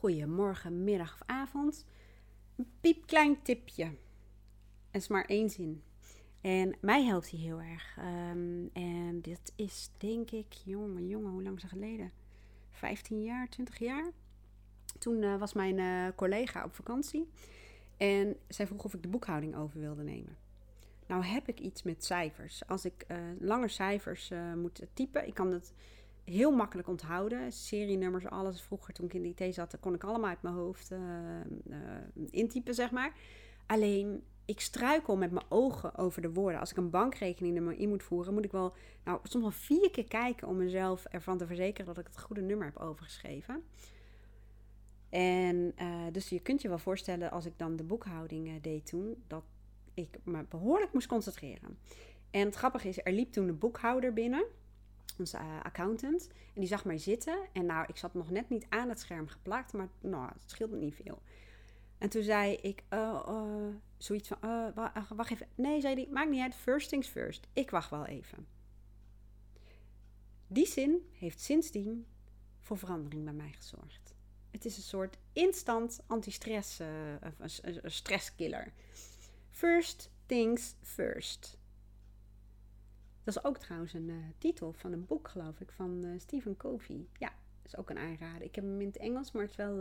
Goedemorgen, middag of avond. Een piepklein tipje. Het is maar één zin. En mij helpt hij heel erg. Ehm, en dit is denk ik, jongen, jongen, hoe lang is het geleden? 15 jaar, 20 jaar. Toen uh, was mijn uh, collega op vakantie. En zij vroeg of ik de boekhouding over wilde nemen. Nou heb ik iets met cijfers. Als ik uh, lange cijfers moet typen, ik kan het heel makkelijk onthouden. Serienummers, alles. Vroeger toen ik in de IT zat, kon ik allemaal uit mijn hoofd intypen, zeg maar. Alleen ik struikel met mijn ogen over de woorden. Als ik een bankrekening in moet voeren, moet ik wel nou, soms wel vier keer kijken om mezelf ervan te verzekeren dat ik het goede nummer heb overgeschreven. En uh, dus je kunt je wel voorstellen, als ik dan de boekhouding deed toen, dat ik me behoorlijk moest concentreren. En het grappige is, er liep toen een boekhouder binnen, onze uh, accountant, en die zag mij zitten. En nou, ik zat nog net niet aan het scherm geplakt, maar nou, het scheelt me niet veel. En toen zei ik, uh, zoiets van, wacht even. Nee, zei hij, maakt niet uit, first things first. Ik wacht wel even. Die zin heeft sindsdien voor verandering bij mij gezorgd. Het is een soort instant anti-stress, uh, stresskiller. First things first. Dat is ook trouwens een uh, titel van een boek, geloof ik, van uh, Stephen Covey. Ja, is ook een aanrader. Ik heb hem in het Engels, maar het wel,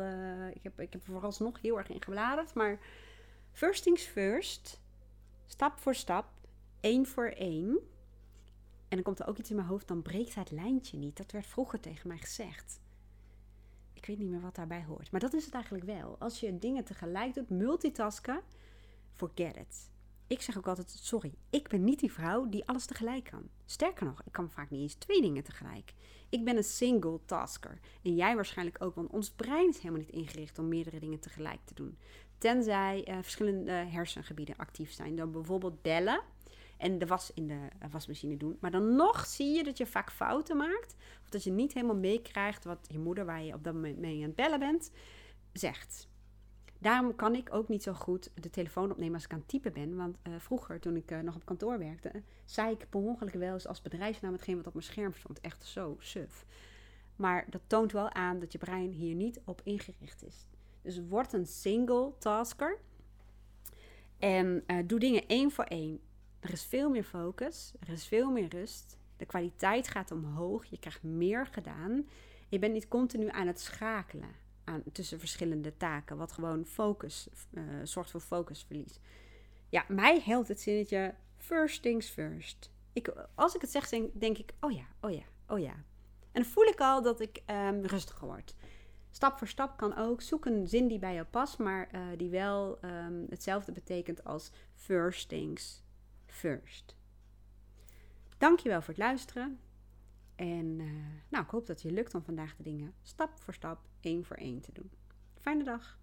ik, heb, ik heb er vooralsnog heel erg in gebladerd. Maar first things first, stap voor stap, één voor één. En dan komt er ook iets in mijn hoofd, dan breekt het lijntje niet. Dat werd vroeger tegen mij gezegd. Ik weet niet meer wat daarbij hoort. Maar dat is het eigenlijk wel. Als je dingen tegelijk doet, multitasken, forget it. Ik zeg ook altijd, sorry, ik ben niet die vrouw die alles tegelijk kan. Sterker nog, ik kan vaak niet eens twee dingen tegelijk. Ik ben een single tasker. En jij waarschijnlijk ook, want ons brein is helemaal niet ingericht om meerdere dingen tegelijk te doen. Tenzij uh, verschillende hersengebieden actief zijn. Dan bijvoorbeeld bellen en de was in de eh, wasmachine doen. Maar dan nog zie je dat je vaak fouten maakt. Of dat je niet helemaal meekrijgt wat je moeder, waar je op dat moment mee aan het bellen bent, zegt. Daarom kan ik ook niet zo goed de telefoon opnemen als ik aan het typen ben. Want uh, vroeger, toen ik uh, nog op kantoor werkte, zei ik per ongeluk wel eens als bedrijfsnaam hetgeen wat op mijn scherm stond. Echt zo suf. Maar dat toont wel aan dat je brein hier niet op ingericht is. Dus word een single tasker. En doe dingen één voor één. Er is veel meer focus, er is veel meer rust. De kwaliteit gaat omhoog, je krijgt meer gedaan. Je bent niet continu aan het schakelen aan, tussen verschillende taken, wat gewoon focus uh, zorgt voor focusverlies. Ja, mij helpt het zinnetje first things first. Ik, als ik het zeg, denk ik, oh ja, oh ja, oh ja. En dan voel ik al dat ik um, rustiger word. Stap voor stap kan ook. Zoek een zin die bij jou past, maar uh, die wel um, hetzelfde betekent als first things first. Dankjewel voor het luisteren. En uh, nou, ik hoop dat je lukt om vandaag de dingen stap voor stap, één voor één te doen. Fijne dag.